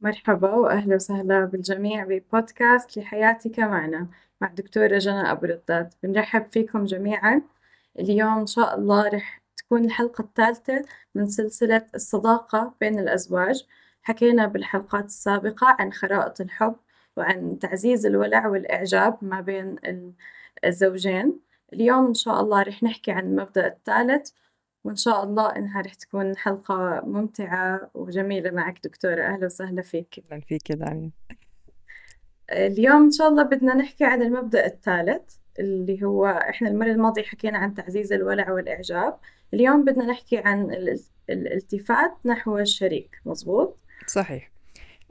مرحبا وأهلا وسهلا بالجميع ببودكاست لحياتك معنا مع دكتورة جنى أبو رداد. بنرحب فيكم جميعا. اليوم إن شاء الله رح تكون الحلقة الثالثة من سلسلة الصداقة بين الأزواج. حكينا بالحلقات السابقة عن خرائط الحب وعن تعزيز الولع والإعجاب ما بين الزوجين. اليوم إن شاء الله رح نحكي عن المبدأ الثالث وإن شاء الله إنها رح تكون حلقة ممتعة وجميلة معك دكتورة. أهلا وسهلا فيك. أهلا فيك دانيا. اليوم إن شاء الله بدنا نحكي عن المبدأ الثالث اللي هو إحنا المرة الماضية حكينا عن تعزيز الولع والإعجاب. اليوم بدنا نحكي عن الالتفات نحو الشريك. مزبوط؟ صحيح.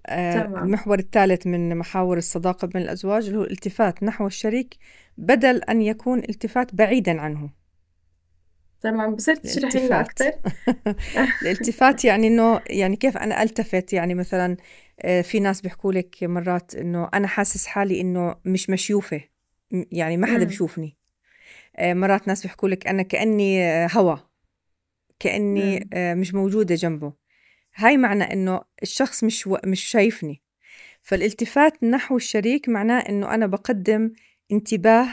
آه المحور الثالث من محاور الصداقة بين الأزواج اللي هو الالتفات نحو الشريك بدل أن يكون التفات بعيدا عنه. تمام بصير تشرحي لنا أكثر الالتفات يعني إنه يعني كيف أنا ألتفت؟ يعني مثلا آه، في ناس بيحكوا لك مرات إنه أنا حاسس حالي إنه مش مشيوفة يعني ما حدا بيشوفني. آه، مرات ناس بيحكوا لك أنا كأني آه، هوا كأني مش موجودة جنبه. هاي معنى إنه الشخص مش و... مش شايفني. فالالتفات نحو الشريك معناه إنه أنا بقدم انتباه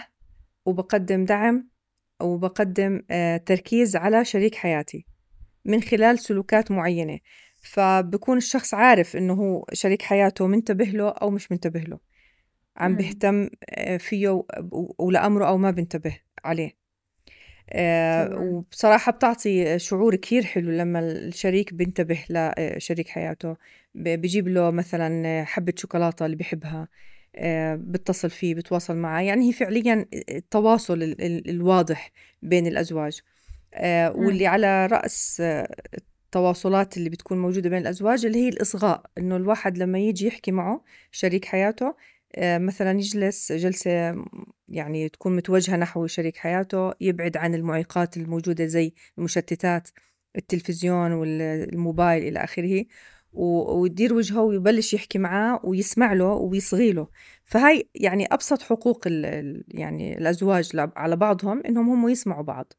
وبقدم دعم وبقدم آه، تركيز على شريك حياتي من خلال سلوكات معينة. فبكون الشخص عارف إنه هو شريك حياته منتبه له أو مش منتبه له. عم بيهتم آه، فيه ولأمره أو ما بنتبه عليه. آه وبصراحة بتعطي شعور كثير حلو لما الشريك بينتبه لشريك حياته. بجيب له مثلا حبة شوكولاتة اللي بحبها بتصل فيه بتواصل معه يعني هي فعليا التواصل الواضح بين الأزواج. آه، واللي على رأس آه، التواصلات اللي بتكون موجودة بين الأزواج اللي هي الإصغاء. إنه الواحد لما يجي يحكي معه شريك حياته مثلا يجلس جلسة يعني تكون متوجهة نحو شريك حياته يبعد عن المعيقات الموجودة زي المشتتات التلفزيون والموبايل إلى آخره. ويدير وجهه ويبلش يحكي معاه ويسمع له ويصغي له. فهاي يعني أبسط حقوق ال يعني الأزواج على بعضهم إنهم هم يسمعوا بعض.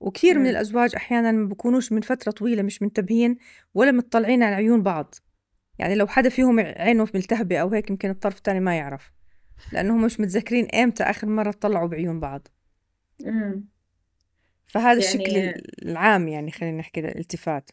وكثير من الأزواج أحيانا ما بكونوش من فترة طويلة مش منتبهين ولا مطلعين على عيون بعض. يعني لو حدا فيهم عينه ملتهبة أو هيك يمكن الطرف الثاني ما يعرف لأنهم مش متذكرين إمتى آخر مرة طلعوا بعيون بعض. فهذا يعني... الشكل العام يعني خلينا نحكي الالتفات.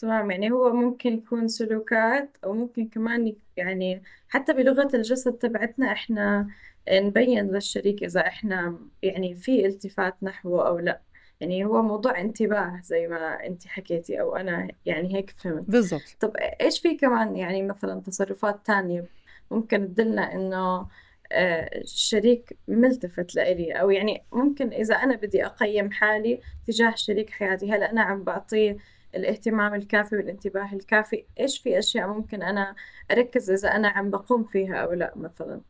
تمام يعني هو ممكن يكون سلوكات أو ممكن كمان يعني حتى بلغة الجسد تبعتنا إحنا نبين للشريك إذا إحنا يعني في التفات نحوه أو لأ. يعني هو موضوع انتباه زي ما أنت حكيتي أو أنا يعني هيك فهمت. بالضبط. طب إيش في كمان يعني مثلا تصرفات تانية ممكن تدلنا إنه آه، الشريك ملتفت لإلي؟ أو يعني ممكن إذا أنا بدي أقيم حالي تجاه شريك حياتي هل أنا عم بعطيه الاهتمام الكافي والانتباه الكافي. إيش في أشياء ممكن أنا أركز إذا أنا عم بقوم فيها أو لا مثلا؟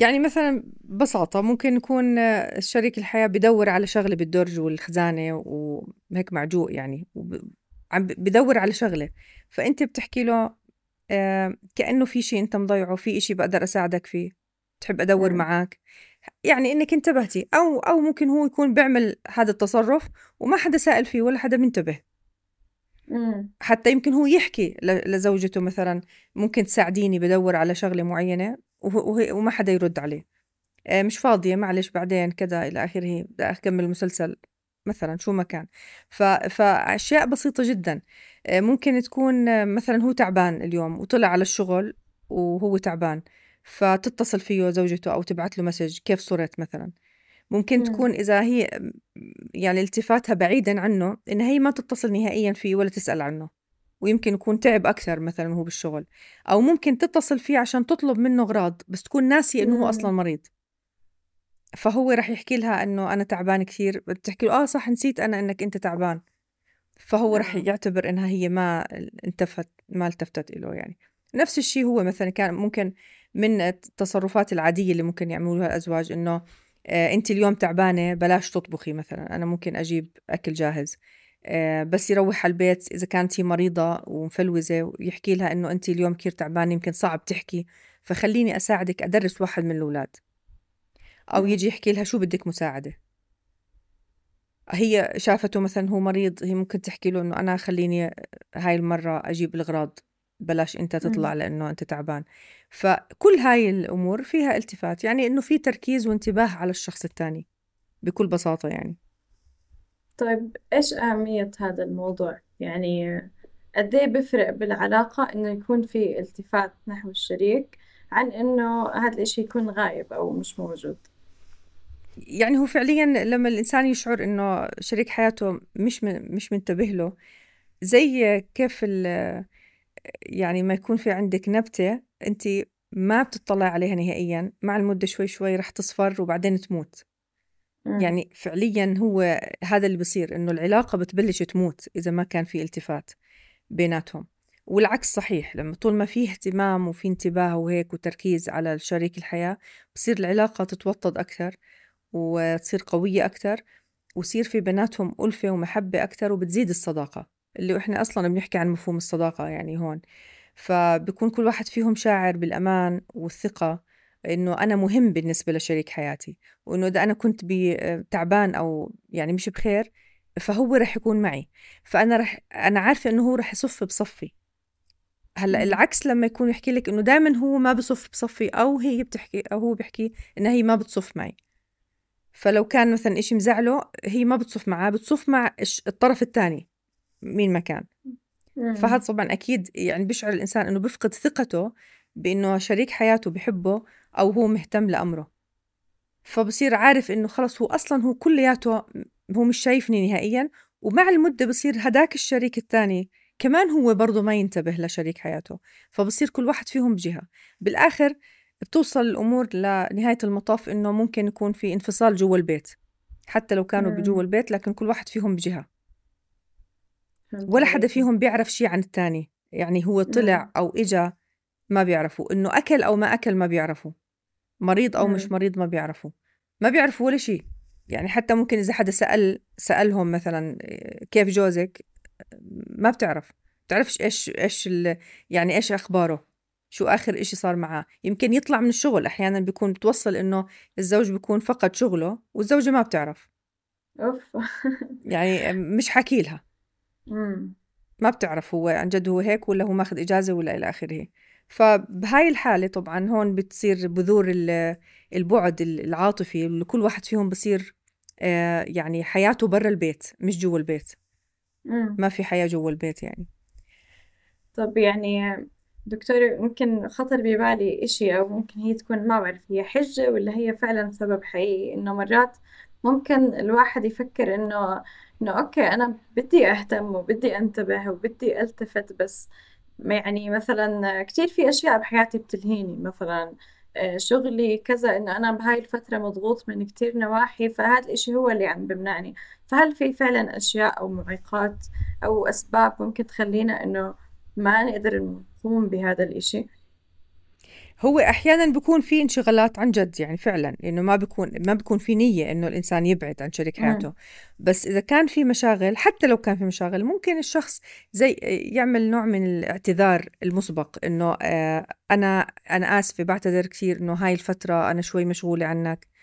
يعني مثلا ببساطة ممكن يكون شريك الحياة بدور على شغلة بالدرج والخزانة وهيك معجوق يعني عم بدور على شغلة. فأنت بتحكي له آه كأنه في شيء أنت مضيعه في شيء بقدر أساعدك فيه تحب أدور م. معك يعني إنك انتبهتي أو أو ممكن هو يكون بيعمل هذا التصرف وما حدا سائل فيه ولا حدا منتبه حتى يمكن هو يحكي لزوجته مثلا ممكن تساعديني بدور على شغلة معينة وما حدا يرد عليه. آه، مش فاضية معلش بعدين كذا إلى آخره بدي أكمل المسلسل مثلا شو ما كان. فأشياء بسيطة جدا. آه، ممكن تكون مثلا هو تعبان اليوم وطلع على الشغل وهو تعبان فتتصل فيه زوجته أو تبعت له مسج كيف صرت مثلا. ممكن مم. تكون إذا هي يعني التفاتها بعيدا عنه إن هي ما تتصل نهائيا فيه ولا تسأل عنه ويمكن يكون تعب أكثر مثلا هو بالشغل. أو ممكن تتصل فيه عشان تطلب منه أغراض بس تكون ناسية إنه هو أصلا مريض. فهو رح يحكي لها إنه أنا تعبان كثير بتحكي له آه صح نسيت أنا إنك أنت تعبان. فهو رح يعتبر إنها هي ما انتفت ما التفتت له يعني. نفس الشيء هو مثلا كان ممكن من التصرفات العادية اللي ممكن يعملوها الأزواج إنه انت اليوم تعبانة بلاش تطبخي مثلا أنا ممكن أجيب أكل جاهز. آه، بس يروح على البيت إذا كانت هي مريضة ومفلوزة ويحكي لها إنه انت اليوم كثير تعبانة يمكن صعب تحكي. فخليني أساعدك أدرس واحد من الأولاد. أو يجي يحكي لها شو بدك مساعدة. هي شافته مثلا هو مريض هي ممكن تحكي له إنه أنا خليني هاي المرة أجيب الاغراض بلاش انت تطلع. لأنه انت تعبان فكل هاي الأمور فيها التفات يعني إنه في تركيز وانتباه على الشخص الثاني بكل بساطة يعني طيب إيش أهمية هذا الموضوع؟ يعني قد إيه بفرق بالعلاقة إنه يكون في التفات نحو الشريك عن إنه هذا الإشي يكون غايب أو مش موجود يعني هو فعليا لما الإنسان يشعر إنه شريك حياته مش من مش منتبه له زي كيف ال- يعني ما يكون في عندك نبتة أنت ما بتطلع عليها نهائيا مع المدة شوي شوي رح تصفر وبعدين تموت. مم. يعني فعليا هو هذا اللي بصير إنه العلاقة بتبلش تموت إذا ما كان في التفات بيناتهم. والعكس صحيح لما طول ما في اهتمام وفي انتباه وهيك وتركيز على شريك الحياة بصير العلاقة تتوطد أكثر وتصير قوية أكثر ويصير في بيناتهم ألفة ومحبة أكثر وبتزيد الصداقة. اللي إحنا أصلا بنحكي عن مفهوم الصداقة يعني هون. فبكون كل واحد فيهم شاعر بالأمان والثقة إنه أنا مهم بالنسبة لشريك حياتي وإنه إذا أنا كنت بي- تعبان أو يعني مش بخير فهو رح يكون معي. فأنا رح أنا عارفة إنه هو رح يصف بصفي. هلأ. العكس لما يكون يحكي لك إنه دائما هو ما بصف بصفي أو هي بتحكي أو هو بيحكي إنها هي ما بتصف معي. فلو كان مثلا إشي مزعله هي ما بتصف معاه بتصف مع الطرف الثاني مين ما كان. فهذا طبعا أكيد يعني بيشعر الإنسان إنه بيفقد ثقته بإنه شريك حياته بحبه أو هو مهتم لأمره. فبصير عارف إنه خلص هو أصلا هو كلياته هو مش شايفني نهائيا ومع المدة بصير هداك الشريك الثاني كمان هو برضه ما ينتبه لشريك حياته. فبصير كل واحد فيهم بجهة. بالآخر بتوصل الأمور لنهاية المطاف إنه ممكن يكون في انفصال جوا البيت حتى لو كانوا. بجوا البيت لكن كل واحد فيهم بجهة. فهمت ولا حدا. فيهم بيعرف شيء عن الثاني يعني هو طلع مم. أو إجا ما بيعرفوا إنه أكل أو ما أكل ما بيعرفوا. مريض أو مش مم. مريض ما بيعرفوا. ما بيعرفوا ولا شيء يعني حتى ممكن إذا حدا سأل سألهم مثلا إيه، كيف جوزك؟ ما بتعرف. بتعرفش إيش إيش يعني إيش أخباره؟ شو آخر إشي صار معاه؟ يمكن يطلع من الشغل. أحيانا بيكون بتوصل إنه الزوج بيكون فقد شغله والزوجة ما بتعرف. أوف. يعني مش حكي لها. مم. ما بتعرف هو عن جد هو هيك ولا هو ماخذ إجازة ولا إلى آخره فبهاي الحالة طبعا هون بتصير بذور ال- البعد العاطفي اللي كل واحد فيهم بصير آه، يعني حياته برا البيت مش جوا البيت مم. ما في حياة جوا البيت يعني طب يعني دكتور يمكن خطر ببالي إشي أو ممكن هي تكون ما بعرف هي حجة ولا هي فعلا سبب حقيقي إنه مرات ممكن الواحد يفكر إنه إنه أوكي أنا بدي أهتم وبدي أنتبه وبدي ألتفت بس يعني مثلا كتير في أشياء بحياتي بتلهيني. مثلا آه، شغلي كذا إنه أنا بهاي الفترة مضغوط من كتير نواحي فهذا الإشي هو اللي عم بمنعني. فهل في فعلا أشياء أو معيقات أو أسباب ممكن تخلينا إنه ما نقدر نقوم بهذا الإشي؟ هو أحيانا بيكون في انشغالات عن جد يعني فعلا انه ما بيكون ما بيكون في نية إنه الإنسان يبعد عن شريك مم. حياته بس إذا كان في مشاغل حتى لو كان في مشاغل ممكن الشخص زي يعمل نوع من الاعتذار المسبق إنه آه أنا أنا آسفة بعتذر كثير إنه هاي الفترة أنا شوي مشغولة عنك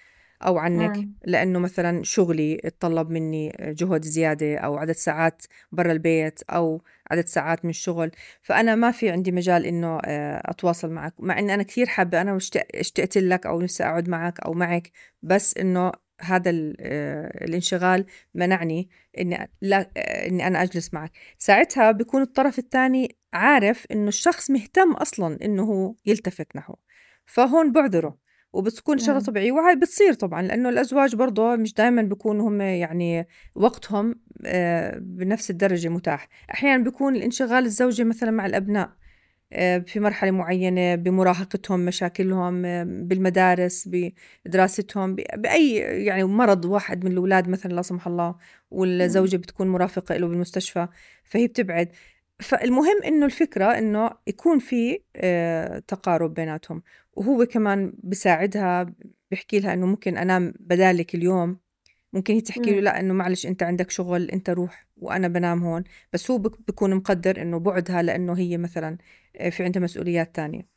أو عنك مم. لأنه مثلا شغلي اتطلب مني جهد زيادة أو عدد ساعات برا البيت أو عدد ساعات من الشغل. فأنا ما في عندي مجال إنه آه، أتواصل معك مع اني أنا كثير حابة أنا اشتقت لك أو نفسي أقعد معك أو معك بس إنه هذا آه، الانشغال منعني إني لا آه، إني أنا أجلس معك. ساعتها بيكون الطرف الثاني عارف إنه الشخص مهتم أصلا إنه هو يلتفت نحوه فهون بعذره. وبتكون شغله مم. طبيعيه وهي بتصير طبعا لأنه الأزواج برضه مش دائما بيكونوا هم يعني وقتهم آه، بنفس الدرجة متاح. أحيانا بيكون الانشغال الزوجي مثلا مع الأبناء آه، في مرحلة معينة بمراهقتهم مشاكلهم آه، بالمدارس بدراستهم بأي يعني مرض واحد من الأولاد مثلا لا سمح الله والزوجة بتكون مرافقة له بالمستشفى فهي بتبعد. فالمهم إنه الفكرة إنه يكون في آه، تقارب بيناتهم وهو كمان بساعدها بحكي لها إنه ممكن أنام بدالك اليوم ممكن هي تحكي له. لا إنه معلش أنت عندك شغل أنت روح وأنا بنام هون بس هو بكون مقدر إنه بعدها لإنه هي مثلا آه، في عندها مسؤوليات تانية.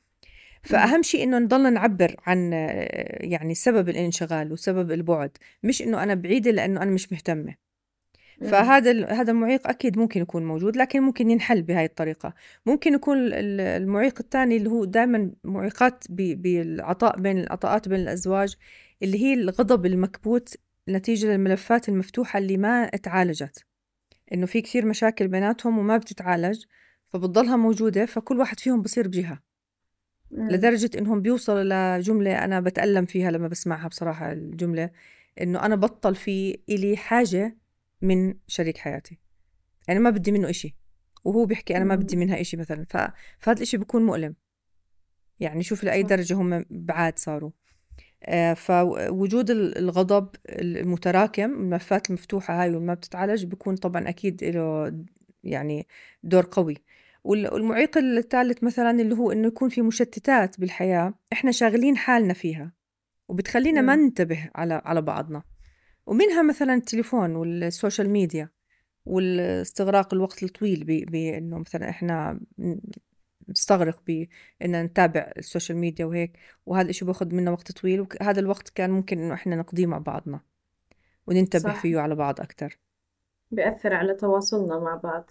فأهم شيء إنه نضلنا نعبر عن آه، يعني سبب الانشغال وسبب البعد مش إنه أنا بعيدة لإنه أنا مش مهتمة فهذا هذا المعيق أكيد ممكن يكون موجود لكن ممكن ينحل بهاي الطريقة. ممكن يكون المعيق الثاني اللي هو دائما معيقات بالعطاء بين العطاءات بين الأزواج اللي هي الغضب المكبوت نتيجة للملفات المفتوحة اللي ما تعالجت إنه في كثير مشاكل بيناتهم وما بتتعالج فبتضلها موجودة فكل واحد فيهم بصير بجهة. لدرجة إنهم بيوصلوا لجمله أنا بتألم فيها لما بسمعها بصراحة الجملة إنه أنا بطل في إلي حاجة من شريك حياتي. يعني ما بدي منه إشي. وهو بيحكي أنا ما بدي منها إشي مثلا. فهذا الإشي بيكون مؤلم. يعني شوف لأي درجة هم بعاد صاروا. آه فوجود الغضب المتراكم الملفات المفتوحة هاي وما بتتعالج بيكون طبعا أكيد له يعني دور قوي. والمعيق الثالث مثلا اللي هو إنه يكون في مشتتات بالحياة إحنا شاغلين حالنا فيها. وبتخلينا ما ننتبه على على بعضنا. ومنها مثلا التليفون وال social media والاستغراق الوقت الطويل بانه مثلا إحنا نستغرق بان نتابع ال social media وهيك وهذا الشيء باخذ منا وقت طويل وهذا الوقت كان ممكن إنه إحنا نقضيه مع بعضنا وننتبه صح. فيه على بعض أكثر بيأثر على تواصلنا مع بعض.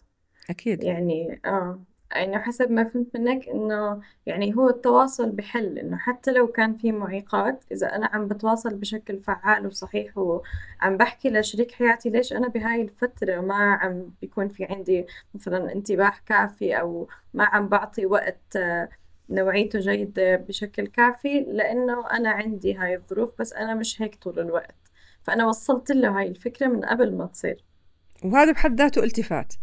أكيد. يعني آه. يعني حسب ما فهمت منك إنه يعني هو التواصل بحل إنه حتى لو كان في معيقات إذا أنا عم بتواصل بشكل فعال وصحيح وعم بحكي لشريك حياتي ليش أنا بهاي الفترة ما عم بيكون في عندي مثلا انتباه كافي أو ما عم بعطي وقت آه، نوعيته جيدة بشكل كافي؟ لأنه أنا عندي هاي الظروف بس أنا مش هيك طول الوقت. فأنا وصلت له هاي الفكرة من قبل ما تصير. وهذا بحد ذاته التفات.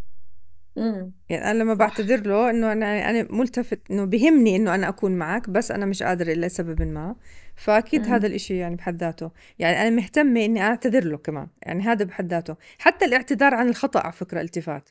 امم يعني أنا لما بعتذر له إنه أنا أنا ملتفت إنه بهمني إنه أنا أكون معك بس أنا مش قادرة إلا لسبب ما. فأكيد هذا الإشي يعني بحد ذاته. يعني أنا مهتمة إني أعتذر له كمان يعني هذا بحد ذاته. حتى الاعتذار عن الخطأ على فكرة التفات.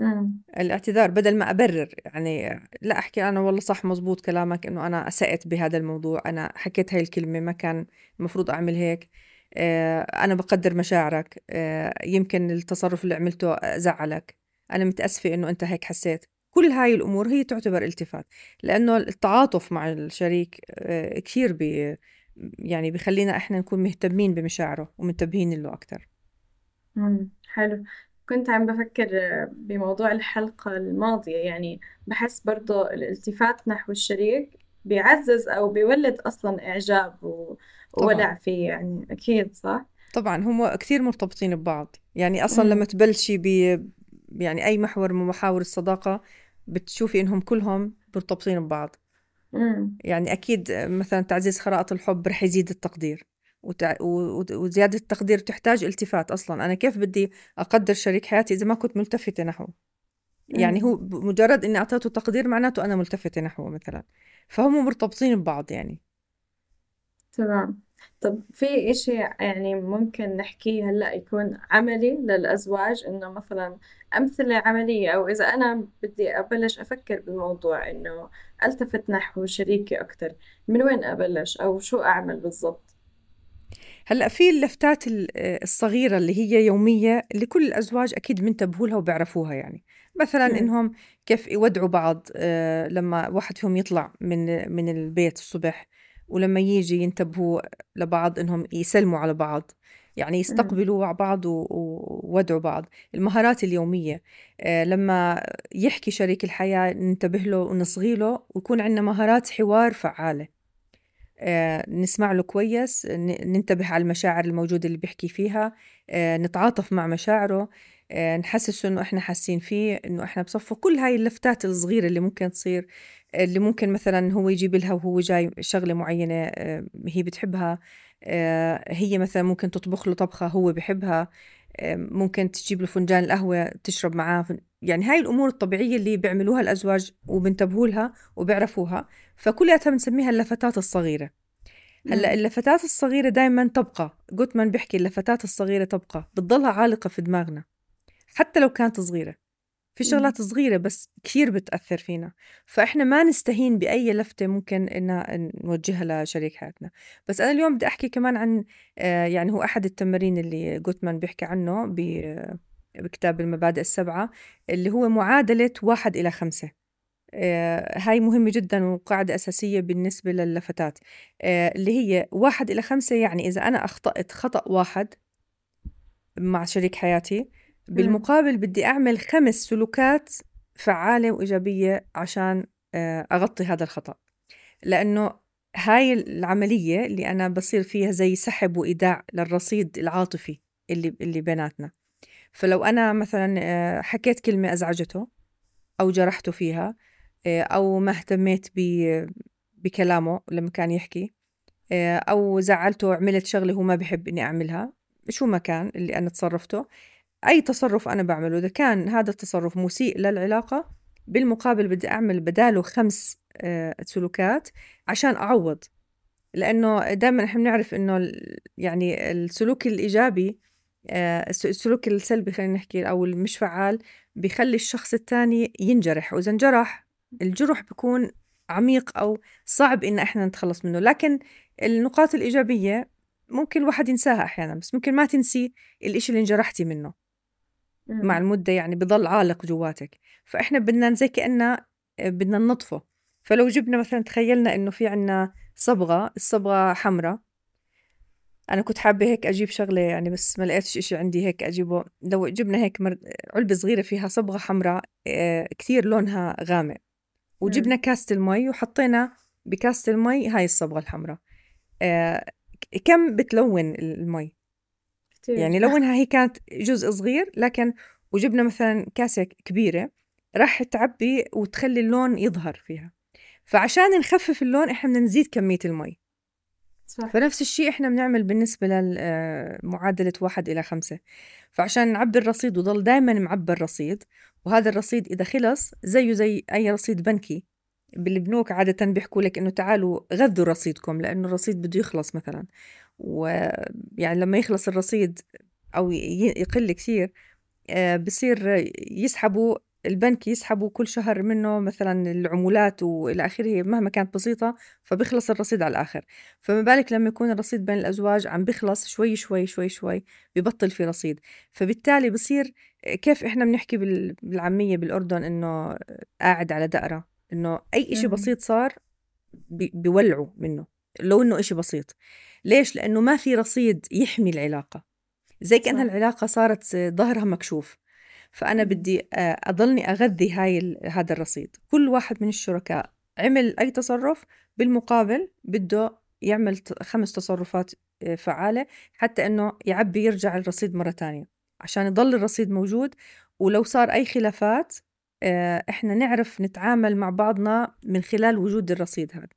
امم الاعتذار بدل ما أبرر يعني لا أحكي أنا والله صح مزبوط كلامك إنه أنا أسأت بهذا الموضوع أنا حكيت هاي الكلمة ما كان المفروض أعمل هيك. آه، أنا بقدر مشاعرك. آه، يمكن التصرف اللي عملته زعلك. أنا متأسفة إنه أنت هيك حسيت. كل هاي الأمور هي تعتبر التفات لأنه التعاطف مع الشريك آه، كثير بي يعني بخلينا إحنا نكون مهتمين بمشاعره ومنتبهين له أكثر حلو. كنت عم بفكر بموضوع الحلقة الماضية يعني بحس برضو الالتفات نحو الشريك بيعزز أو بيولد أصلا إعجاب وولع فيه يعني أكيد صح؟ طبعا هم كثير مرتبطين ببعض. يعني أصلا مم. لما تبلشي يعني أي محور من محاور الصداقة بتشوفي إنهم كلهم مرتبطين ببعض. مم. يعني أكيد مثلا تعزيز خرائط الحب رح يزيد التقدير وتع... وزيادة التقدير تحتاج التفات أصلا. أنا كيف بدي أقدر شريك حياتي إذا ما كنت ملتفتة نحوه يعني هو مجرد إني أعطيته تقدير معناته أنا ملتفتة نحوه مثلا. فهم مرتبطين ببعض يعني. تمام. طب في إشي يعني ممكن نحكيه هلأ يكون عملي للأزواج؟ إنه مثلا أمثلة عملية أو إذا أنا بدي أبلش أفكر بالموضوع إنه ألتفت نحو شريكي أكتر من وين أبلش؟ أو شو أعمل بالضبط؟ هلأ في اللفتات الصغيرة اللي هي يومية اللي كل الأزواج أكيد بينتبهوا لها وبيعرفوها يعني. مثلا. إنهم كيف يودعوا بعض آه، لما واحد فيهم يطلع من من البيت الصبح ولما يجي ينتبهوا لبعض إنهم يسلموا على بعض يعني يستقبلوا مع بعض وودعوا بعض. المهارات اليومية آه، لما يحكي شريك الحياة ننتبه له ونصغي له ويكون عندنا مهارات حوار فعالة. آه، نسمع له كويس ننتبه على المشاعر الموجودة اللي بيحكي فيها آه، نتعاطف مع مشاعره نحسسه إنه إحنا حاسين فيه إنه إحنا بصفه. كل هاي اللفتات الصغيرة اللي ممكن تصير اللي ممكن مثلا هو يجيب لها وهو جاي شغلة معينة آه، هي بتحبها آه، هي مثلا ممكن تطبخ له طبخة هو بحبها ممكن تجيب له فنجان القهوة تشرب معاه يعني هاي الأمور الطبيعية اللي بيعملوها الأزواج وبنتبهوا لها وبيعرفوها فكلها بنسميها اللفتات الصغيرة. هلأ اللفتات الصغيرة دائما تبقى جوتمان بيحكي اللفتات الصغيرة تبقى بتضلها عالقة في دماغنا حتى لو كانت صغيرة. في شغلات صغيرة بس كثير بتأثر فينا. فإحنا ما نستهين بأي لفتة ممكن إن نوجهها لشريك حياتنا. بس أنا اليوم بدي أحكي كمان عن آه، يعني هو أحد التمارين اللي جوتمان بيحكي عنه بكتاب المبادئ السبعة اللي هو معادلة واحد إلى خمسة. آه، هاي مهمة جدا وقاعدة أساسية بالنسبة للفتات آه، اللي هي واحد إلى خمسة يعني إذا أنا أخطأت خطأ واحد مع شريك حياتي بالمقابل بدي أعمل خمس سلوكات فعالة وإيجابية عشان آه، أغطي هذا الخطأ. لأنه هاي العملية اللي أنا بصير فيها زي سحب وإيداع للرصيد العاطفي اللي اللي بيناتنا. فلو أنا مثلا آه، حكيت كلمة أزعجته أو جرحته فيها آه، أو ما اهتميت بكلامه لما كان يحكي أو زعلته وعملت شغلة هو ما بحب إني أعملها شو ما كان اللي أنا تصرفته أي تصرف أنا بعمله إذا كان هذا التصرف مسيء للعلاقة بالمقابل بدي أعمل بداله خمس آه، سلوكات عشان أعوض. لأنه دائما إحنا بنعرف إنه يعني السلوك الإيجابي آه، السلوك السلبي خلينا نحكي أو المش فعال بيخلي الشخص الثاني ينجرح. وإذا انجرح الجرح بيكون عميق أو صعب إن إحنا نتخلص منه. لكن النقاط الإيجابية ممكن الواحد ينساها أحيانا بس ممكن ما تنسي الإشي اللي انجرحتي منه. مع المدة يعني بضل عالق جواتك. فإحنا بدنا زي كأننا آه، بدنا ننظفه فلو جبنا مثلا تخيلنا إنه في عنا صبغة الصبغة حمراء. أنا كنت حابة هيك أجيب شغلة يعني بس ما لقيتش إشي عندي هيك أجيبه. لو جبنا هيك مر... علبة صغيرة فيها صبغة حمراء آه، كثير لونها غامق. وجبنا كاسة المي وحطينا بكاسة المي هاي الصبغة الحمراء. آه، كم بتلون المي. يعني لو إنها هي كانت جزء صغير لكن وجبنا مثلا كاسة كبيرة راح تعبي وتخلي اللون يظهر فيها. فعشان نخفف اللون إحنا بدنا نزيد كمية المي. صح. فنفس الشيء إحنا بنعمل بالنسبة لمعادلة واحد إلى خمسة. فعشان نعبي الرصيد وضل دائما معبى الرصيد وهذا الرصيد إذا خلص زيه زي أي رصيد بنكي. بالبنوك عادة بيحكوا لك إنه تعالوا غذوا رصيدكم لأنه الرصيد بده يخلص مثلا. ويعني لما يخلص الرصيد أو يقل كثير آه، بصير يسحبوا البنك يسحبوا كل شهر منه مثلا العمولات وإلى آخره مهما كانت بسيطة فبيخلص الرصيد على الآخر. فما بالك لما يكون الرصيد بين الأزواج عم بيخلص شوي شوي شوي شوي ببطل في رصيد. فبالتالي بصير كيف إحنا بنحكي بالعامية بالأردن إنه قاعد على دقرة؟ إنه أي إشي بسيط صار بيولعوا منه لو إنه إشي بسيط. ليش؟ لأنه ما في رصيد يحمي العلاقة. زي كأنها العلاقة صارت ظهرها مكشوف. فأنا بدي أضلني أغذي هاي هذا الرصيد. كل واحد من الشركاء عمل أي تصرف بالمقابل بده يعمل خمس تصرفات آه، فعالة حتى إنه يعبي يرجع الرصيد مرة تانية. عشان يضل الرصيد موجود. ولو صار أي خلافات آه، إحنا نعرف نتعامل مع بعضنا من خلال وجود الرصيد هذا.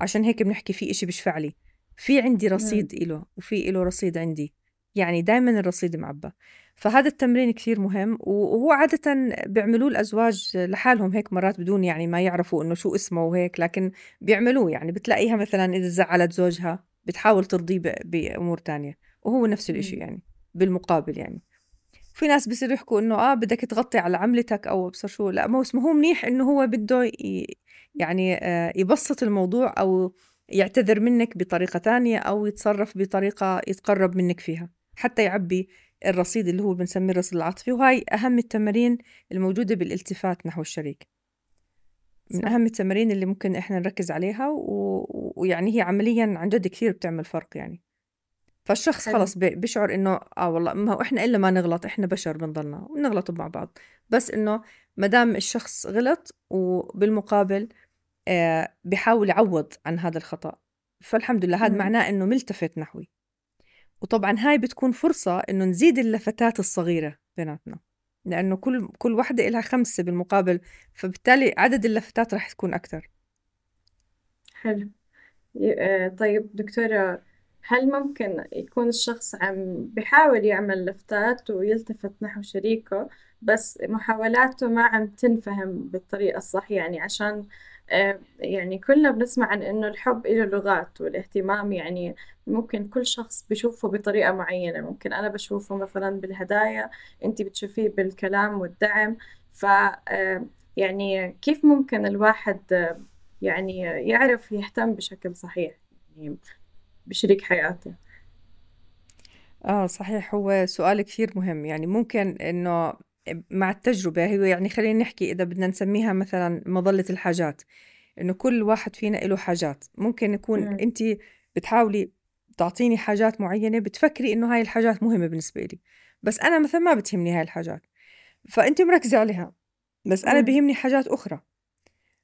عشان هيك بنحكي في إشي بشفع لي. في عندي رصيد إله وفي إله رصيد عندي. يعني دائما الرصيد معبى فهذا التمرين كثير مهم وهو عادة بيعملوه الأزواج لحالهم هيك مرات بدون يعني ما يعرفوا إنه شو اسمه وهيك لكن بيعملوه. يعني بتلاقيها مثلا إذا زعلت زوجها بتحاول ترضيه بأمور تانية. وهو نفس الإشي يعني بالمقابل يعني. في ناس بصيروا يحكوا إنه آه بدك تغطي على عملتك أو أبصر شو لا ما هو منيح إنه هو بده يعني آه يبسط الموضوع أو يعتذر منك بطريقة تانية أو يتصرف بطريقة يتقرب منك فيها. حتى يعبي الرصيد اللي هو بنسميه الرصيد العاطفي وهاي أهم التمارين الموجودة بالالتفات نحو الشريك. من أهم التمارين اللي ممكن إحنا نركز عليها و... ويعني هي عمليا عن جد كثير بتعمل فرق يعني. فالشخص خلص بيشعر إنه آه والله ما هو إحنا إلا ما نغلط إحنا بشر بنضلنا بنغلط مع بعض. بس إنه ما دام الشخص غلط وبالمقابل آه بحاول يعوض عن هذا الخطأ. فالحمد لله هذا معناه إنه ملتفت نحوي. وطبعا هاي بتكون فرصة إنه نزيد اللفتات الصغيرة بيناتنا. لأنه كل كل وحدة إلها خمسة بالمقابل فبالتالي عدد اللفتات راح تكون أكثر. حلو. آه، طيب دكتورة هل ممكن يكون الشخص عم بحاول يعمل لفتات ويلتفت نحو شريكه بس محاولاته ما عم تنفهم بالطريقة الصح؟ يعني عشان آه، يعني كلنا بنسمع عن إنه الحب له لغات والاهتمام يعني ممكن كل شخص بشوفه بطريقة معينة. ممكن أنا بشوفه مثلا بالهدايا أنت بتشوفيه بالكلام والدعم. ف آه، يعني كيف ممكن الواحد آه، يعني يعرف يهتم بشكل صحيح؟ يعني بشريك حياته. آه صحيح. هو سؤال كثير مهم. يعني ممكن إنه مع التجربة هي يعني خلينا نحكي إذا بدنا نسميها مثلا مظلة الحاجات إنه كل واحد فينا له حاجات. ممكن يكون أنت بتحاولي بتعطيني حاجات معينة بتفكري إنه هاي الحاجات مهمة بالنسبة لي بس أنا مثلا ما بتهمني هاي الحاجات فأنت مركزة عليها بس أنا مم. بيهمني حاجات أخرى.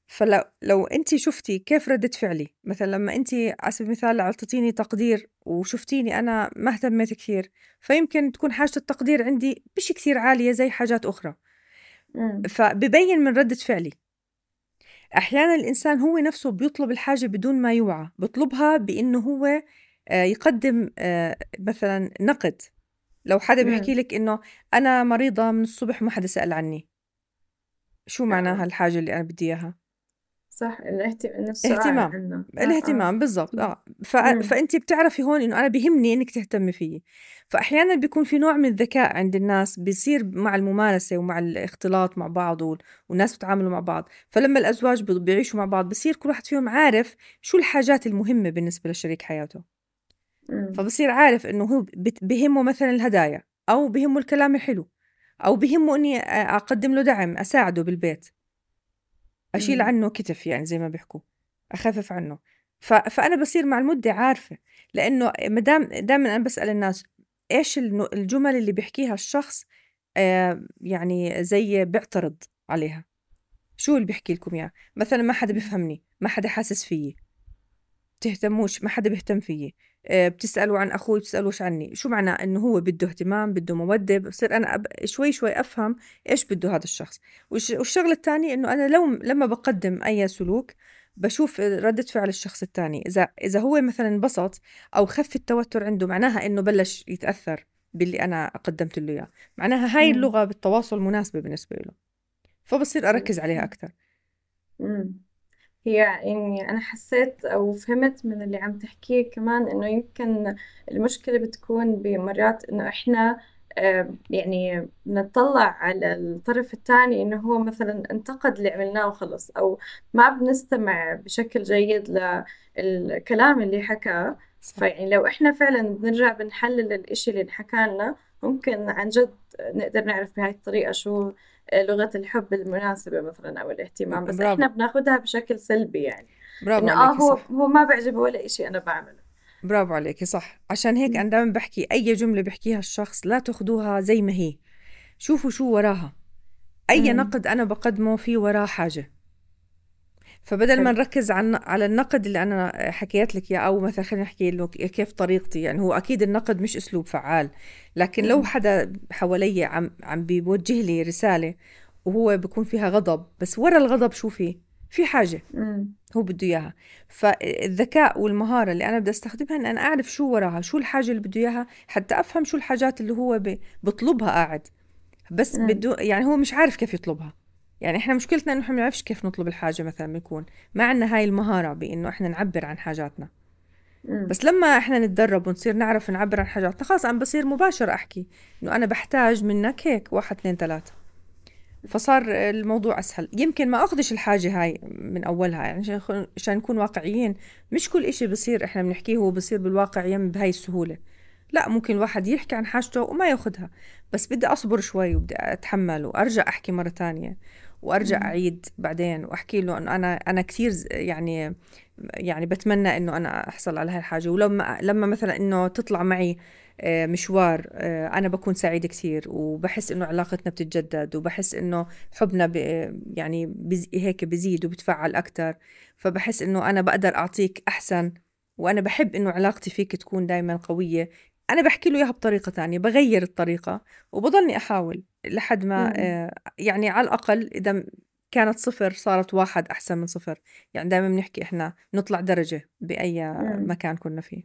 فلو لو انت شفتي كيف ردة فعلي مثلا لما انت على سبيل المثال أعطيتيني تقدير وشفتيني أنا ما اهتميت كثير فيمكن تكون حاجة التقدير عندي مش كثير عالية زي حاجات أخرى مم. فببين من ردة فعلي أحيانا الإنسان هو نفسه بيطلب الحاجة بدون ما يوعى بيطلبها بإنه هو آه، يقدم آه، مثلا نقد لو حدا. بيحكي لك إنه أنا مريضة من الصبح ما حدا سأل عني شو معناها. الحاجة اللي أنا بدي إياها صح؟ الاهت... إنه السؤال اهتمام. عنه آه آه. الاهتمام بالضبط. آه. ف... فانت بتعرفي هون إنه أنا بهمني إنك تهتمي فيي فاحيانا بيكون في نوع من الذكاء عند الناس بيصير مع الممارسة ومع الاختلاط مع بعض وال... والناس بتعاملوا مع بعض. فلما الأزواج بي- بيعيشوا مع بعض بصير كل واحد فيهم عارف شو الحاجات المهمة بالنسبة لشريك حياته. مم. فبصير عارف إنه هو بهمه مثلا الهدايا أو بهمه الكلام الحلو أو بهمه إني أقدم له دعم أساعده بالبيت. أشيل مم. عنه كتف يعني زي ما بيحكوا أخفف عنه. ف... فأنا بصير مع المدة عارفة لأنه مدام دائما أنا بسأل الناس إيش الجمل اللي بيحكيها الشخص آه يعني زي بيعترض عليها. شو اللي بيحكي لكم إياه؟ مثلا ما حدا بيفهمني ما حدا حاسس فيي. بتهتموش ما حدا بيهتم فيي. بتسألوا عن أخوي بتسألوش عني. شو معناه إنه هو بده اهتمام بده مودة بصير أنا أب... شوي شوي أفهم إيش بده هذا الشخص. والش... والشغلة الثانية إنه أنا لو لما بقدم أي سلوك بشوف ردة فعل الشخص الثاني إذا إذا هو مثلا انبسط أو خف التوتر عنده معناها إنه بلش يتأثر باللي أنا قدمت له إياه. معناها هاي. اللغة بالتواصل مناسبة بالنسبة له. فبصير أركز عليها أكثر. هي يعني أنا حسيت أو فهمت من اللي عم تحكيه كمان إنه يمكن المشكلة بتكون بمرات إنه إحنا يعني نطلع على الطرف الثاني إنه هو مثلا انتقد اللي عملناه وخلص أو ما بنستمع بشكل جيد للكلام اللي حكاه. فيعني لو إحنا فعلا بنرجع بنحلل الإشي اللي انحكى لنا ممكن عن جد نقدر نعرف بهاي الطريقة شو لغة الحب المناسبة مثلا أو الاهتمام بس برافو. إحنا بناخدها بشكل سلبي يعني. برافو آه عليكي هو صح. هو ما بيعجبه ولا إشي أنا بعمله. برافو عليكي صح. عشان هيك. أنا دائما بحكي أي جملة بحكيها الشخص لا تاخدوها زي ما هي. شوفوا شو وراها. أي مم. نقد أنا بقدمه في وراه حاجة. فبدل ما. نركز عن على النقد اللي أنا حكيت لك إياه أو مثلا خلينا نحكي له كيف طريقتي يعني هو أكيد النقد مش أسلوب فعال لكن لو. حدا حوالي عم عم بيوجه لي رسالة وهو بيكون فيها غضب بس ورا الغضب شو في في حاجة مم. هو بده إياها فالذكاء والمهارة اللي أنا بدي أستخدمها ان أنا أعرف شو وراها شو الحاجة اللي بده إياها حتى أفهم شو الحاجات اللي هو ب- بطلبها قاعد بس. بده يعني هو مش عارف كيف يطلبها يعني إحنا مشكلتنا إنه إحنا ما بنعرفش كيف نطلب الحاجة مثلا بنكون ما عندنا هاي المهارة بإنه إحنا نعبر عن حاجاتنا. بس لما إحنا نتدرب ونصير نعرف نعبر عن حاجاتنا خلاص أنا بصير مباشر أحكي إنه أنا بحتاج منك هيك واحد اثنين ثلاثة. فصار الموضوع أسهل. يمكن ما أخذش الحاجة هاي من أولها يعني عشان نكون- واقعيين. مش كل إشي بصير إحنا بنحكيه هو بصير بالواقع يم بهاي السهولة. لا ممكن الواحد يحكي عن حاجته وما ياخدها بس بدي أصبر شوي وبدي أتحمل وأرجع أحكي مرة تانية. وأرجع. أعيد بعدين وأحكي له إنه أنا أنا كثير يعني يعني بتمنى إنه أنا أحصل على هاي الحاجة. ولما لما مثلا إنه تطلع معي آه، مشوار آه، أنا بكون سعيده كثير وبحس إنه علاقتنا بتتجدد وبحس إنه حبنا ب يعني بز هيك بزيد وبتفعل أكثر فبحس إنه أنا بقدر أعطيك أحسن وأنا بحب إنه علاقتي فيك تكون دائما قوية. أنا بحكي له إياها بطريقة تانية بغير الطريقة وبضلني أحاول لحد ما مم. آه، يعني على الأقل إذا كانت صفر صارت واحد أحسن من صفر يعني دائما بنحكي إحنا نطلع درجة بأي مم. مكان كنا فيه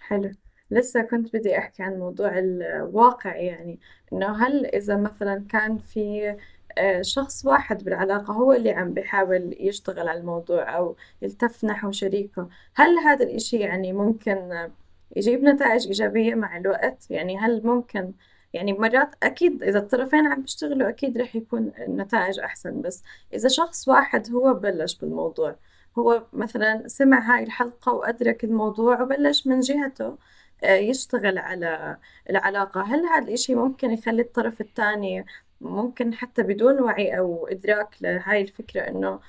حلو لسه كنت بدي أحكي عن موضوع الواقع يعني إنه هل إذا مثلا كان في آه، شخص واحد بالعلاقة هو اللي عم بيحاول يشتغل على الموضوع أو يلتف نحو شريكه هل هذا الإشي يعني ممكن يجيب نتائج إيجابية مع الوقت. يعني هل ممكن يعني مرات أكيد إذا الطرفين عم بيشتغلوا أكيد رح يكون النتائج أحسن بس إذا شخص واحد هو بلش بالموضوع هو مثلا سمع هاي الحلقة وأدرك الموضوع وبلش من جهته آه، يشتغل على العلاقة هل هذا الإشي ممكن يخلي الطرف الثاني ممكن حتى بدون وعي أو إدراك لهاي الفكرة إنه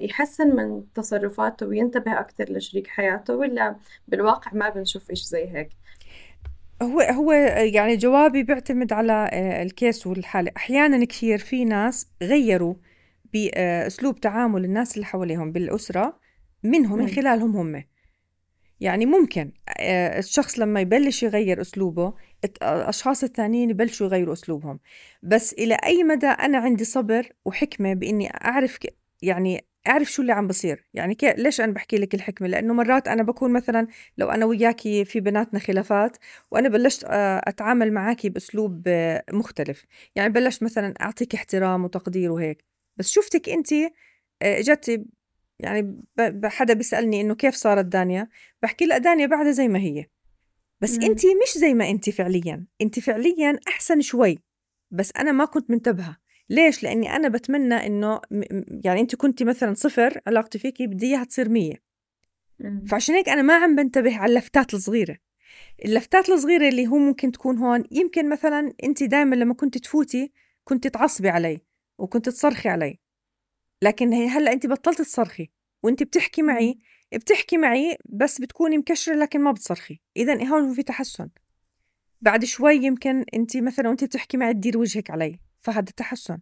يحسن من تصرفاته وينتبه أكثر لشريك حياته ولا بالواقع ما بنشوف إيش زي هيك؟ هو هو يعني جوابي بيعتمد على آه، الكيس والحالة. أحيانا كثير في ناس غيروا بأسلوب تعامل الناس اللي حواليهم بالأسرة منهم من خلالهم هم. يعني ممكن آه، الشخص لما يبلش يغير أسلوبه الأشخاص الثانيين يبلشوا يغيروا أسلوبهم. بس إلى أي مدى أنا عندي صبر وحكمة بإني أعرف يعني أعرف شو اللي عم بصير. يعني كي ليش أنا بحكي لك الحكمة؟ لأنه مرات أنا بكون مثلا لو أنا وياكي في بيناتنا خلافات وأنا بلشت آه، أتعامل معاكي بأسلوب آه، مختلف. يعني بلشت مثلا أعطيك احترام وتقدير وهيك. بس شفتك انت اجت يعني حدا بيسألني إنه كيف صارت دانيا؟ بحكي لها دانيا بعدها زي ما هي. بس انت مش زي ما انت فعليا. انت فعليا أحسن شوي. بس أنا ما كنت منتبهة. ليش؟ لإني أنا بتمنى إنه يعني انت كنتي مثلا صفر علاقتي فيكي بدي إياها تصير مية. فعشان هيك أنا ما عم بنتبه على اللفتات الصغيرة. اللفتات الصغيرة اللي هو ممكن تكون هون يمكن مثلا انت دائما لما كنت تفوتي كنت تعصبي علي وكنت تصرخي علي. لكن هلأ انت بطلت تصرخي وانت بتحكي معي بتحكي معي بس بتكوني مكشرة لكن ما بتصرخي. اذا هون في تحسن. بعد شوي يمكن انت مثلا وانت بتحكي معي تدير وجهك علي. فهذا تحسن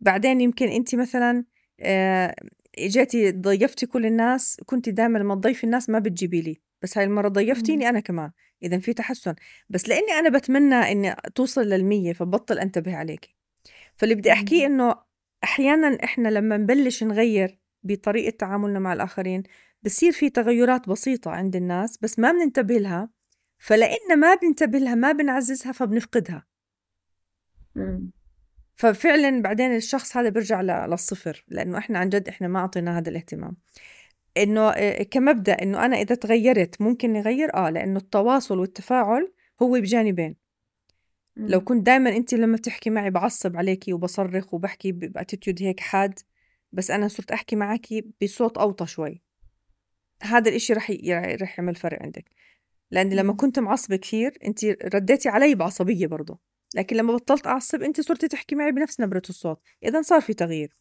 بعدين يمكن أنت مثلا آه، اجيتي ضيفتي كل الناس كنت دائما لما تضيفي الناس ما بتجيبي لي بس هاي المرة ضيفتيني أنا كمان. إذا في تحسن. بس لأني أنا بتمنى إني توصل للمية فبطل أنتبه عليك. فاللي بدي أحكيه إنه أحيانا إحنا لما نبلش نغير بطريقة تعاملنا مع الآخرين بصير في تغيرات بسيطة عند الناس بس ما بننتبه لها. فلأن ما بننتبه لها ما بنعززها فبنفقدها. ففعلا بعدين الشخص هذا بيرجع للصفر لأنه إحنا عن جد إحنا ما أعطينا هذا الاهتمام. إنه آه، كمبدأ إنه أنا إذا تغيرت ممكن نغير آه لأنه التواصل والتفاعل هو بجانبين. لو كنت دائما أنت لما بتحكي معي بعصب عليكي وبصرخ وبحكي بأتيتيود هيك حاد بس أنا صرت أحكي معك بصوت أوطى شوي. هذا الإشي رح رح يعمل فرق عندك. لاني لما كنت معصبة كثير أنت رديتي علي بعصبية برضه لكن لما بطلت أعصب أنت صرتي تحكي معي بنفس نبرة الصوت. إذا صار في تغيير.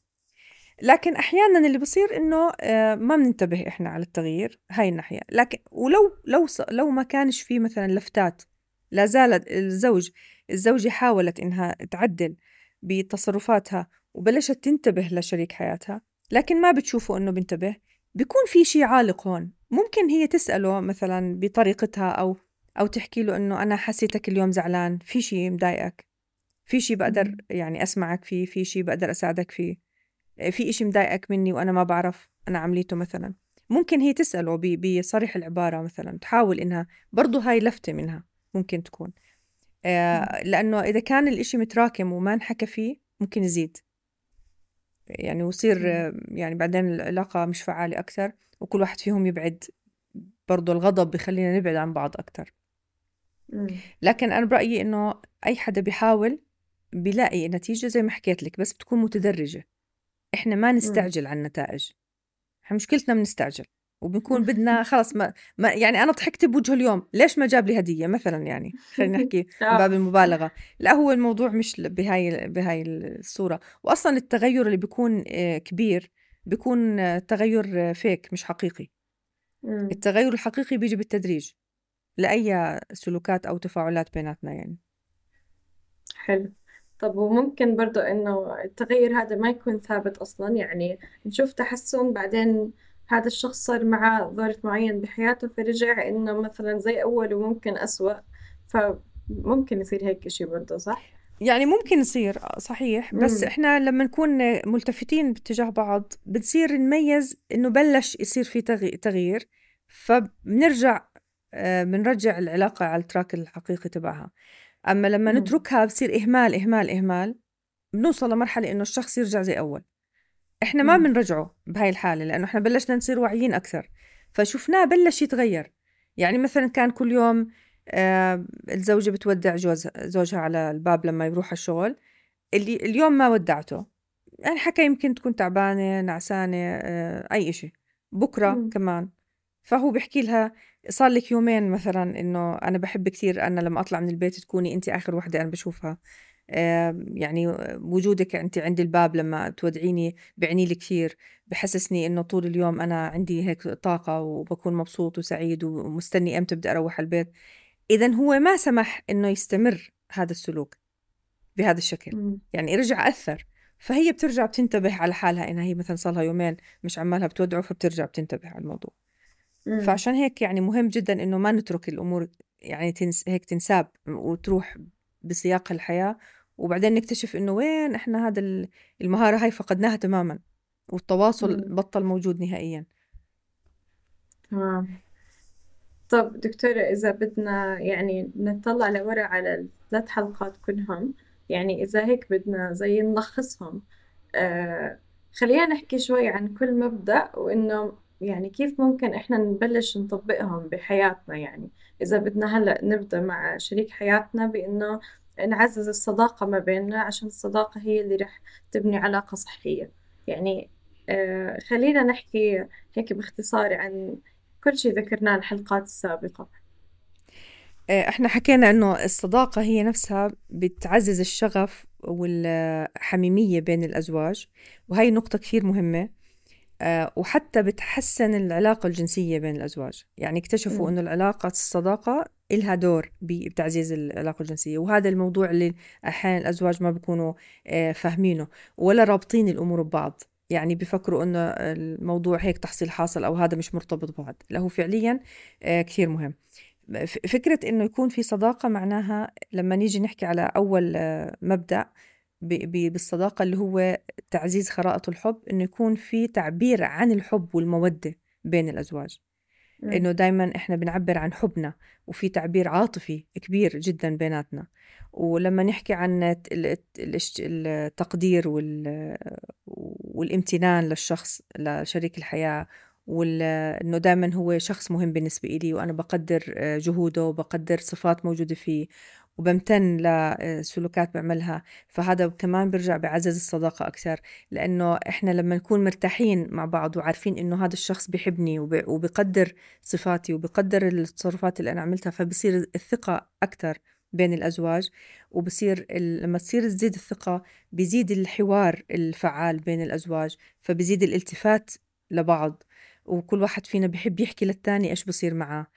لكن أحيانا اللي بصير إنه آه، ما بننتبه إحنا على التغيير هاي الناحية. لكن ولو لو لو ما كانش في مثلا لفتات لا زالت الزوج الزوجة حاولت إنها تعدل بتصرفاتها وبلشت تنتبه لشريك حياتها لكن ما بتشوفوا إنه بنتبه بيكون في شيء عالق هون. ممكن هي تسأله مثلا بطريقتها أو أو تحكي له إنه أنا حسيتك اليوم زعلان في شيء مضايقك؟ في شيء بقدر يعني أسمعك فيه في شيء بقدر أساعدك فيه؟ آه، في إشي مضايقك مني وأنا ما بعرف أنا عمليته مثلا؟ ممكن هي تسأله بصريح العبارة مثلا تحاول إنها برضو هاي لفتة منها ممكن تكون. آه لأنه إذا كان الإشي متراكم وما انحكى فيه ممكن يزيد. يعني ويصير يعني بعدين العلاقة مش فعالة أكثر وكل واحد فيهم يبعد برضو الغضب بخلينا نبعد عن بعض أكثر. لكن أنا برأيي إنه أي حدا بيحاول بيلاقي نتيجة زي ما حكيت لك بس بتكون متدرجة. إحنا ما نستعجل على النتائج. إحنا مشكلتنا بنستعجل وبنكون بدنا خلص ما, ما يعني أنا ضحكت بوجهه اليوم ليش ما جاب لي هدية مثلا يعني؟ خلينا نحكي من باب المبالغة. لا هو الموضوع مش بهاي بهاي الصورة. واصلا التغير اللي بيكون آه، كبير بيكون آه، تغير فيك مش حقيقي. التغير الحقيقي بيجي بالتدريج. لأي سلوكات أو تفاعلات بيناتنا يعني حلو طب وممكن برضو إنه التغير هذا ما يكون ثابت أصلا يعني نشوف تحسن بعدين هذا الشخص صار معه ظرف معين بحياته فرجع إنه مثلا زي أول وممكن أسوأ فممكن يصير هيك شيء برضه صح؟ يعني ممكن يصير صحيح بس مم. إحنا لما نكون ملتفتين باتجاه بعض بنصير نميز إنه بلش يصير في تغيير فبنرجع بنرجع العلاقة على التراك الحقيقي تبعها. أما لما نتركها بصير إهمال إهمال إهمال بنوصل لمرحلة إنه الشخص يرجع زي أول. إحنا ما بنرجعه بهاي الحالة لأنه إحنا بلشنا نصير واعيين أكثر. فشفناه بلش يتغير. يعني مثلا كان كل يوم آه الزوجة بتودع جوز زوجها على الباب لما يروح الشغل. اللي اليوم ما ودعته. يعني حكى يمكن تكون تعبانة نعسانة آه أي إشي. بكرة مم. كمان. فهو بيحكي لها صار لك يومين مثلا إنه أنا بحب كثير أنا لما أطلع من البيت تكوني انت آخر وحدة أنا بشوفها. يعني وجودك أنت عند الباب لما تودعيني بعني لي كثير بحسسني إنه طول اليوم أنا عندي هيك طاقة وبكون مبسوط وسعيد ومستني إمتى بدي أروح البيت. إذا هو ما سمح إنه يستمر هذا السلوك بهذا الشكل. يعني رجع أثر. فهي بترجع بتنتبه على حالها إنها هي مثلا صار لها يومين مش عمالها بتودعه فبترجع بتنتبه على الموضوع. فعشان هيك يعني مهم جدا إنه ما نترك الأمور يعني تنس هيك تنساب وتروح بسياق الحياة وبعدين نكتشف إنه وين إحنا هذا المهارة هاي فقدناها تماما والتواصل م. بطل موجود نهائيا. تمام طب دكتورة إذا بدنا يعني نطلع لورا على الثلاث حلقات كلهم يعني إذا هيك بدنا زي نلخصهم آه خلينا نحكي شوي عن كل مبدأ وإنه يعني كيف ممكن إحنا نبلش نطبقهم بحياتنا يعني؟ إذا بدنا هلأ نبدأ مع شريك حياتنا بإنه نعزز الصداقة ما بيننا عشان الصداقة هي اللي رح تبني علاقة صحية. يعني آه خلينا نحكي هيك باختصار عن كل شيء ذكرناه الحلقات السابقة. آه، إحنا حكينا إنه الصداقة هي نفسها بتعزز الشغف والحميمية بين الأزواج وهي نقطة كثير مهمة. وحتى بتحسن العلاقة الجنسية بين الأزواج. يعني اكتشفوا أنه العلاقة الصداقة إلها دور بتعزيز العلاقة الجنسية. وهذا الموضوع اللي أحيانا الأزواج ما بيكونوا آه، فاهمينه ولا رابطين الأمور ببعض. يعني بفكروا إنه الموضوع هيك تحصيل حاصل أو هذا مش مرتبط ببعض. لا هو فعليا كثير مهم. فكرة إنه يكون في صداقة معناها لما نيجي نحكي على أول آه، مبدأ بالصداقة اللي هو تعزيز خرائط الحب إنه يكون في تعبير عن الحب والمودة بين الأزواج. إنه دايما إحنا بنعبر عن حبنا وفي تعبير عاطفي كبير جدا بيناتنا. ولما نحكي عن التقدير والامتنان للشخص لشريك الحياة وانه دائما هو شخص مهم بالنسبة لي وأنا بقدر آه، جهوده وبقدر صفات موجودة فيه. وبمتن لسلوكات بعملها. فهذا كمان برجع بعزز الصداقة أكثر لأنه إحنا لما نكون مرتاحين مع بعض وعارفين إنه هذا الشخص بيحبني وبقدر صفاتي وبقدر التصرفات اللي أنا عملتها فبصير الثقة أكثر بين الأزواج وبصير لما تصير تزيد الثقة بيزيد الحوار الفعال بين الأزواج فبيزيد الالتفات لبعض. وكل واحد فينا بحب يحكي للتاني إيش بصير معه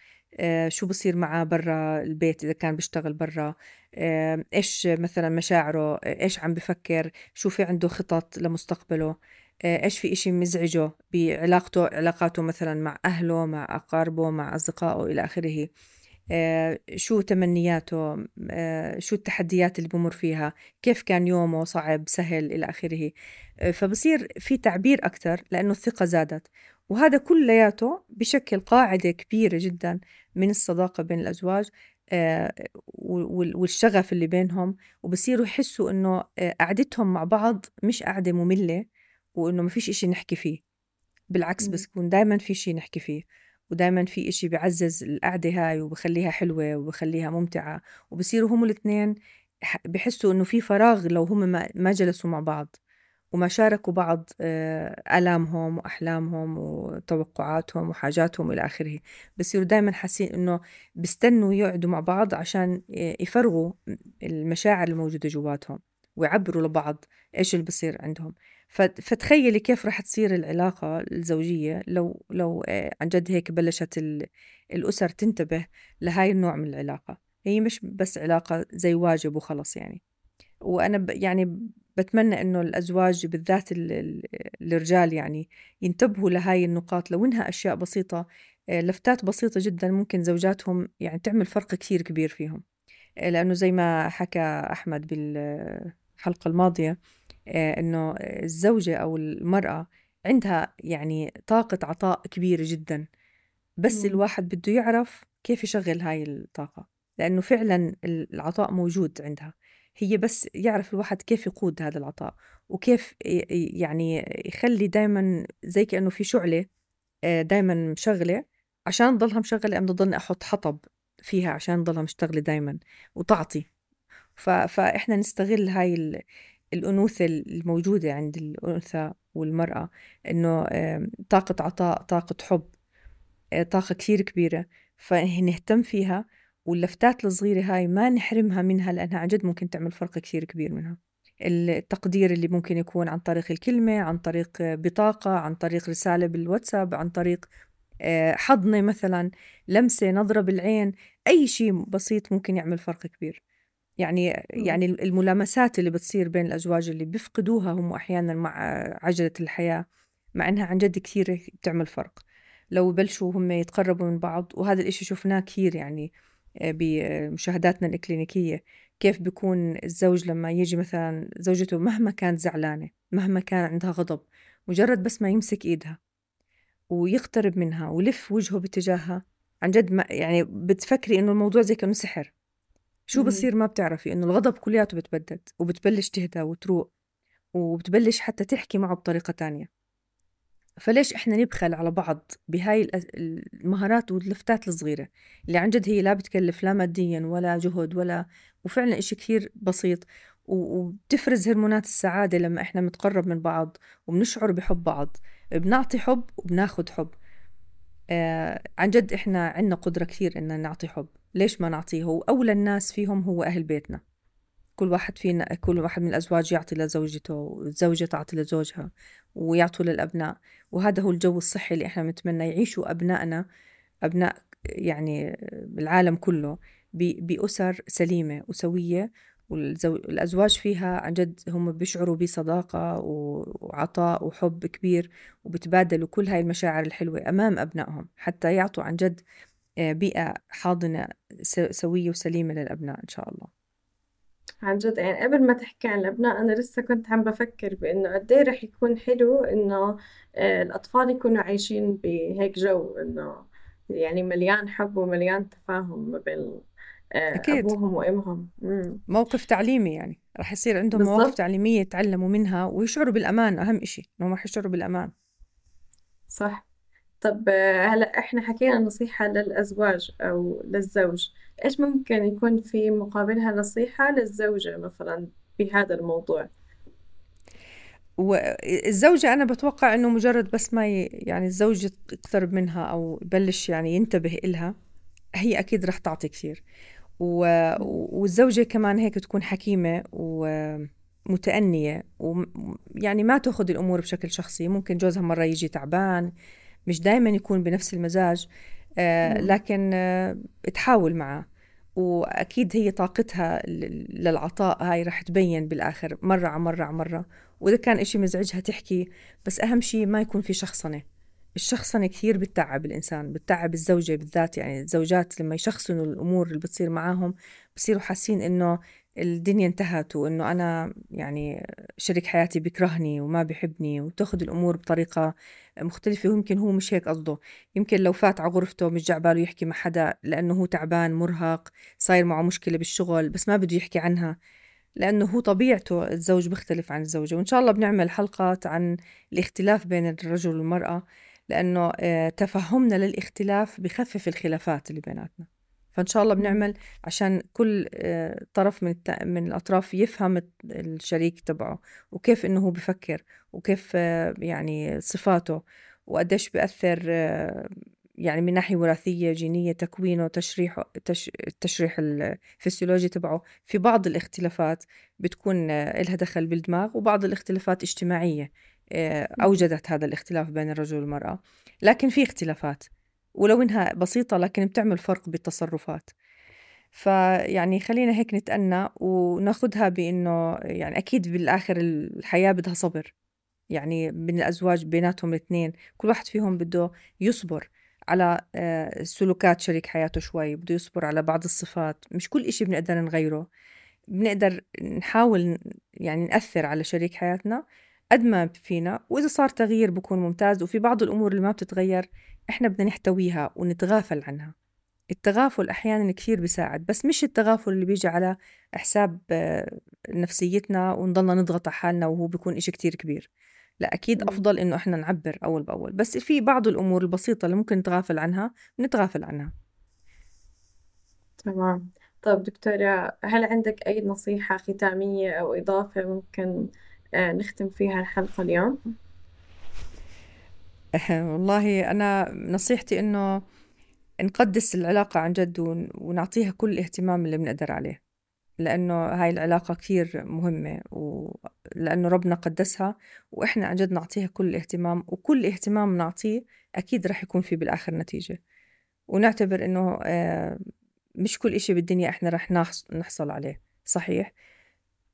آه شو بصير معه برا البيت إذا كان بيشتغل برا؟ آه إيش مثلا مشاعره؟ إيش عم بفكر؟ شو في عنده خطط لمستقبله؟ آه إيش في إشي مزعجه بعلاقته علاقاته مثلا مع أهله مع أقاربه مع أصدقائه إلى آخره؟ شو تمنياته؟ شو التحديات اللي بمر فيها؟ كيف كان يومه؟ صعب سهل إلى آخره؟ فبصير في تعبير أكثر لأنه الثقة زادت. وهذا كلياته بشكل قاعدة كبيرة جدا من الصداقة بين الأزواج آه، والشغف اللي بينهم وبصيروا يحسوا إنه آه، قعدتهم مع بعض مش قعدة مملة وإنه ما فيش إشي نحكي فيه. بالعكس بس يكون دايما في شيء نحكي فيه ودايما في إشي بعزز القعدة هاي وبخليها حلوة وبخليها ممتعة. وبصيروا هم الاثنين بحسوا إنه في فراغ لو هم ما جلسوا مع بعض. وما شاركوا بعض آه، آلامهم وأحلامهم وتوقعاتهم وحاجاتهم إلى آخره. بصيروا دائما حاسين إنه بيستنوا يقعدوا مع بعض عشان يفرغوا المشاعر الموجودة جواتهم ويعبروا لبعض إيش اللي بصير عندهم. فتخيلي كيف رح تصير العلاقة الزوجية لو لو آه، عن جد هيك بلشت الأسر تنتبه لهاي النوع من العلاقة. هي مش بس علاقة زي واجب وخلص يعني. وأنا يعني بتمنى إنه الأزواج بالذات الرجال يعني ينتبهوا لهاي النقاط. لو إنها أشياء بسيطة آه، لفتات بسيطة جدا ممكن زوجاتهم يعني تعمل فرق كثير كبير فيهم. آه، لأنه زي ما حكى أحمد بالحلقة الماضية آه، إنه الزوجة أو المرأة عندها يعني طاقة عطاء كبيره جدا. بس الواحد بده يعرف كيف يشغل هاي الطاقة. لأنه فعلا العطاء موجود عندها. هي بس يعرف الواحد كيف يقود هذا العطاء وكيف يعني يخلي دائما زي كأنه في شعلة آه، دائما مشغلة عشان تضلها مشغلة أم ضلني أحط حطب فيها عشان تضلها مشتغلة دائما وتعطي. فإحنا نستغل هاي الأنوثة الموجودة عند الأنثى والمرأة إنه طاقة عطاء طاقة حب آه، طاقة كثير كبيرة فنهتم فيها واللفتات الصغيرة هاي ما نحرمها منها لأنها عن جد ممكن تعمل فرق كثير كبير منها. التقدير اللي ممكن يكون عن طريق الكلمة عن طريق بطاقة عن طريق رسالة بالواتساب عن طريق آه، حضنة مثلا لمسة نظرة بالعين أي شيء بسيط ممكن يعمل فرق كبير. يعني يعني الملامسات اللي بتصير بين الأزواج اللي بيفقدوها هم أحيانا مع عجلة الحياة مع إنها عن جد كثير بتعمل فرق. لو بلشوا هم يتقربوا من بعض وهذا الإشي شفناه كثير يعني بمشاهداتنا الإكلينيكية كيف بيكون الزوج لما يجي مثلا زوجته مهما كانت زعلانة مهما كان عندها غضب مجرد بس ما يمسك إيدها ويقترب منها ويلف وجهه باتجاهها عن جد ما يعني بتفكري إنه الموضوع زي كأنه سحر. شو بصير ما بتعرفي؟ إنه الغضب كلياته بتبدد وبتبلش تهدى وتروق وبتبلش حتى تحكي معه بطريقة تانية. فليش إحنا نبخل على بعض بهاي المهارات واللفتات الصغيرة؟ اللي عن جد هي لا بتكلف لا ماديا ولا جهد ولا وفعلا إشي كثير بسيط. وبتفرز هرمونات السعادة لما إحنا بنتقرب من بعض وبنشعر بحب بعض. بنعطي حب وبناخد حب. آه عن جد إحنا عنا قدرة كثير ان نعطي حب. ليش ما نعطيه؟ وأولى الناس فيهم هو أهل بيتنا. كل واحد فينا كل واحد من الأزواج يعطي لزوجته والزوجة تعطي لزوجها ويعطوا للأبناء. وهذا هو الجو الصحي اللي إحنا بنتمنى يعيشوا أبنائنا أبناء يعني العالم كله بأسر سليمة وسوية. والأزواج فيها عن جد هم بيشعروا بصداقة وعطاء وحب كبير وبتبادلوا كل هاي المشاعر الحلوة أمام أبنائهم حتى يعطوا عن جد آه، بيئة حاضنة سوية وسليمة للأبناء إن شاء الله. عن جد. يعني قبل ما تحكي عن الأبناء أنا لسه كنت عم بفكر بإنه قد إيه رح يكون حلو إنه آه، الأطفال يكونوا عايشين بهيك جو إنه يعني مليان حب ومليان تفاهم ما بين آه، أكيد. أبوهم وأمهم. موقف تعليمي يعني. رح يصير عندهم مواقف تعليمية يتعلموا منها ويشعروا بالأمان أهم إشي إنهم رح يشعروا بالأمان. صح. طب آه، هلأ إحنا حكينا نصيحة للأزواج أو للزوج. إيش ممكن يكون في مقابلها نصيحة للزوجة مثلا بهذا الموضوع؟ والزوجة أنا بتوقع إنه مجرد بس ما ي... يعني الزوج يقترب منها أو يبلش يعني ينتبه إلها هي أكيد رح تعطي كثير. و... والزوجة كمان هيك تكون حكيمة ومتأنية ويعني ما تأخذ الأمور بشكل شخصي. ممكن جوزها مرة يجي تعبان مش دائما يكون بنفس المزاج آه لكن آه تحاول معه. وأكيد هي طاقتها للعطاء هاي رح تبين بالآخر مرة على مرة على مرة. وإذا كان إشي مزعجها تحكي بس أهم شيء ما يكون في شخصنة. الشخصنة كثير بتتعب الإنسان بتتعب الزوجة بالذات يعني الزوجات لما يشخصنوا الأمور اللي بتصير معاهم بصيروا حاسين إنه الدنيا انتهت وإنه أنا يعني شريك حياتي بيكرهني وما بيحبني وتاخذ الأمور بطريقة مختلفة ويمكن هو مش هيك قصده. يمكن لو فات على غرفته مش جعباله يحكي مع حدا لأنه هو تعبان مرهق صاير معه مشكلة بالشغل بس ما بده يحكي عنها لأنه هو طبيعته الزوج بيختلف عن الزوجة وإن شاء الله بنعمل حلقات عن الاختلاف بين الرجل والمرأة لأنه آه، تفهمنا للاختلاف بخفف الخلافات اللي بيناتنا. فإن شاء الله بنعمل عشان كل آه، طرف من من الأطراف يفهم الشريك تبعه وكيف إنه هو بفكر وكيف آه، يعني صفاته وقديش بيأثر آه، يعني من ناحية وراثية جينية تكوينه تشريحه تش... التشريح الفسيولوجي تبعه. في بعض الاختلافات بتكون لها دخل بالدماغ وبعض الاختلافات اجتماعية أوجدت هذا الاختلاف بين الرجل والمرأة. لكن في اختلافات. ولو إنها بسيطة لكن بتعمل فرق بالتصرفات. فيعني خلينا هيك نتأنى وناخدها بإنه يعني أكيد بالآخر الحياة بدها صبر. يعني بين الأزواج بيناتهم الاثنين كل واحد فيهم بده يصبر على آه، سلوكات شريك حياته شوي بده يصبر على بعض الصفات. مش كل إشي بنقدر نغيره. بنقدر نحاول يعني نأثر على شريك حياتنا قد ما فينا. وإذا صار تغيير بكون ممتاز وفي بعض الأمور اللي ما بتتغير إحنا بدنا نحتويها ونتغافل عنها. التغافل أحيانا كثير بيساعد بس مش التغافل اللي بيجي على حساب آه، نفسيتنا ونضلنا نضغط على حالنا وهو بيكون إشي كتير كبير. لا أكيد أفضل إنه إحنا نعبر أول بأول بس في بعض الأمور البسيطة اللي ممكن نتغافل عنها نتغافل عنها. تمام. طيب دكتورة هل عندك أي نصيحة ختامية أو إضافة ممكن آه، نختم فيها الحلقة اليوم؟ والله أنا نصيحتي إنه نقدس العلاقة عن جد ونعطيها كل الاهتمام اللي بنقدر عليه لأنه هاي العلاقة كثير مهمة ولأنه ربنا قدسها وإحنا عن جد نعطيها كل الاهتمام وكل اهتمام نعطيه أكيد رح يكون فيه بالآخر نتيجة. ونعتبر إنه آه، مش كل إشي بالدنيا إحنا رح نحصل عليه صحيح؟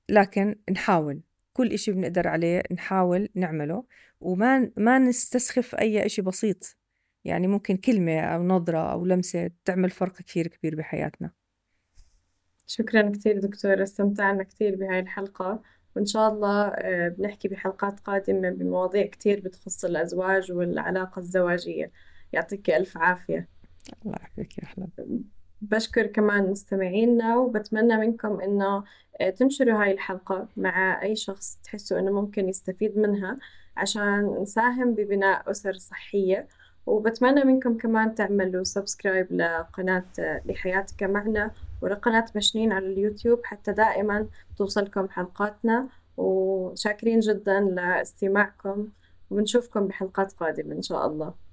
لكن نحاول. كل إشي بنقدر عليه نحاول نعمله وما ما نستسخف أي إشي بسيط. يعني ممكن كلمة أو نظرة أو لمسة تعمل فرق كثير كبير بحياتنا. شكرا كثير دكتورة استمتعنا كثير بهاي الحلقة وإن شاء الله آه، بنحكي بحلقات قادمة بمواضيع كثير بتخص الأزواج والعلاقة الزواجية. يعطيك ألف عافية. الله يعافيك يا أحلى بشكر كمان مستمعينا وبتمنى منكم إنه آه، تنشروا هاي الحلقة مع أي شخص تحسوا إنه ممكن يستفيد منها عشان نساهم ببناء أسر صحية. وبتمنى منكم كمان تعملوا سبسكرايب لقناة آه، لحياتك معنا ولقناة مشنين على اليوتيوب حتى دائما توصلكم حلقاتنا. وشاكرين جدا لاستماعكم. ونشوفكم بحلقات قادمة إن شاء الله.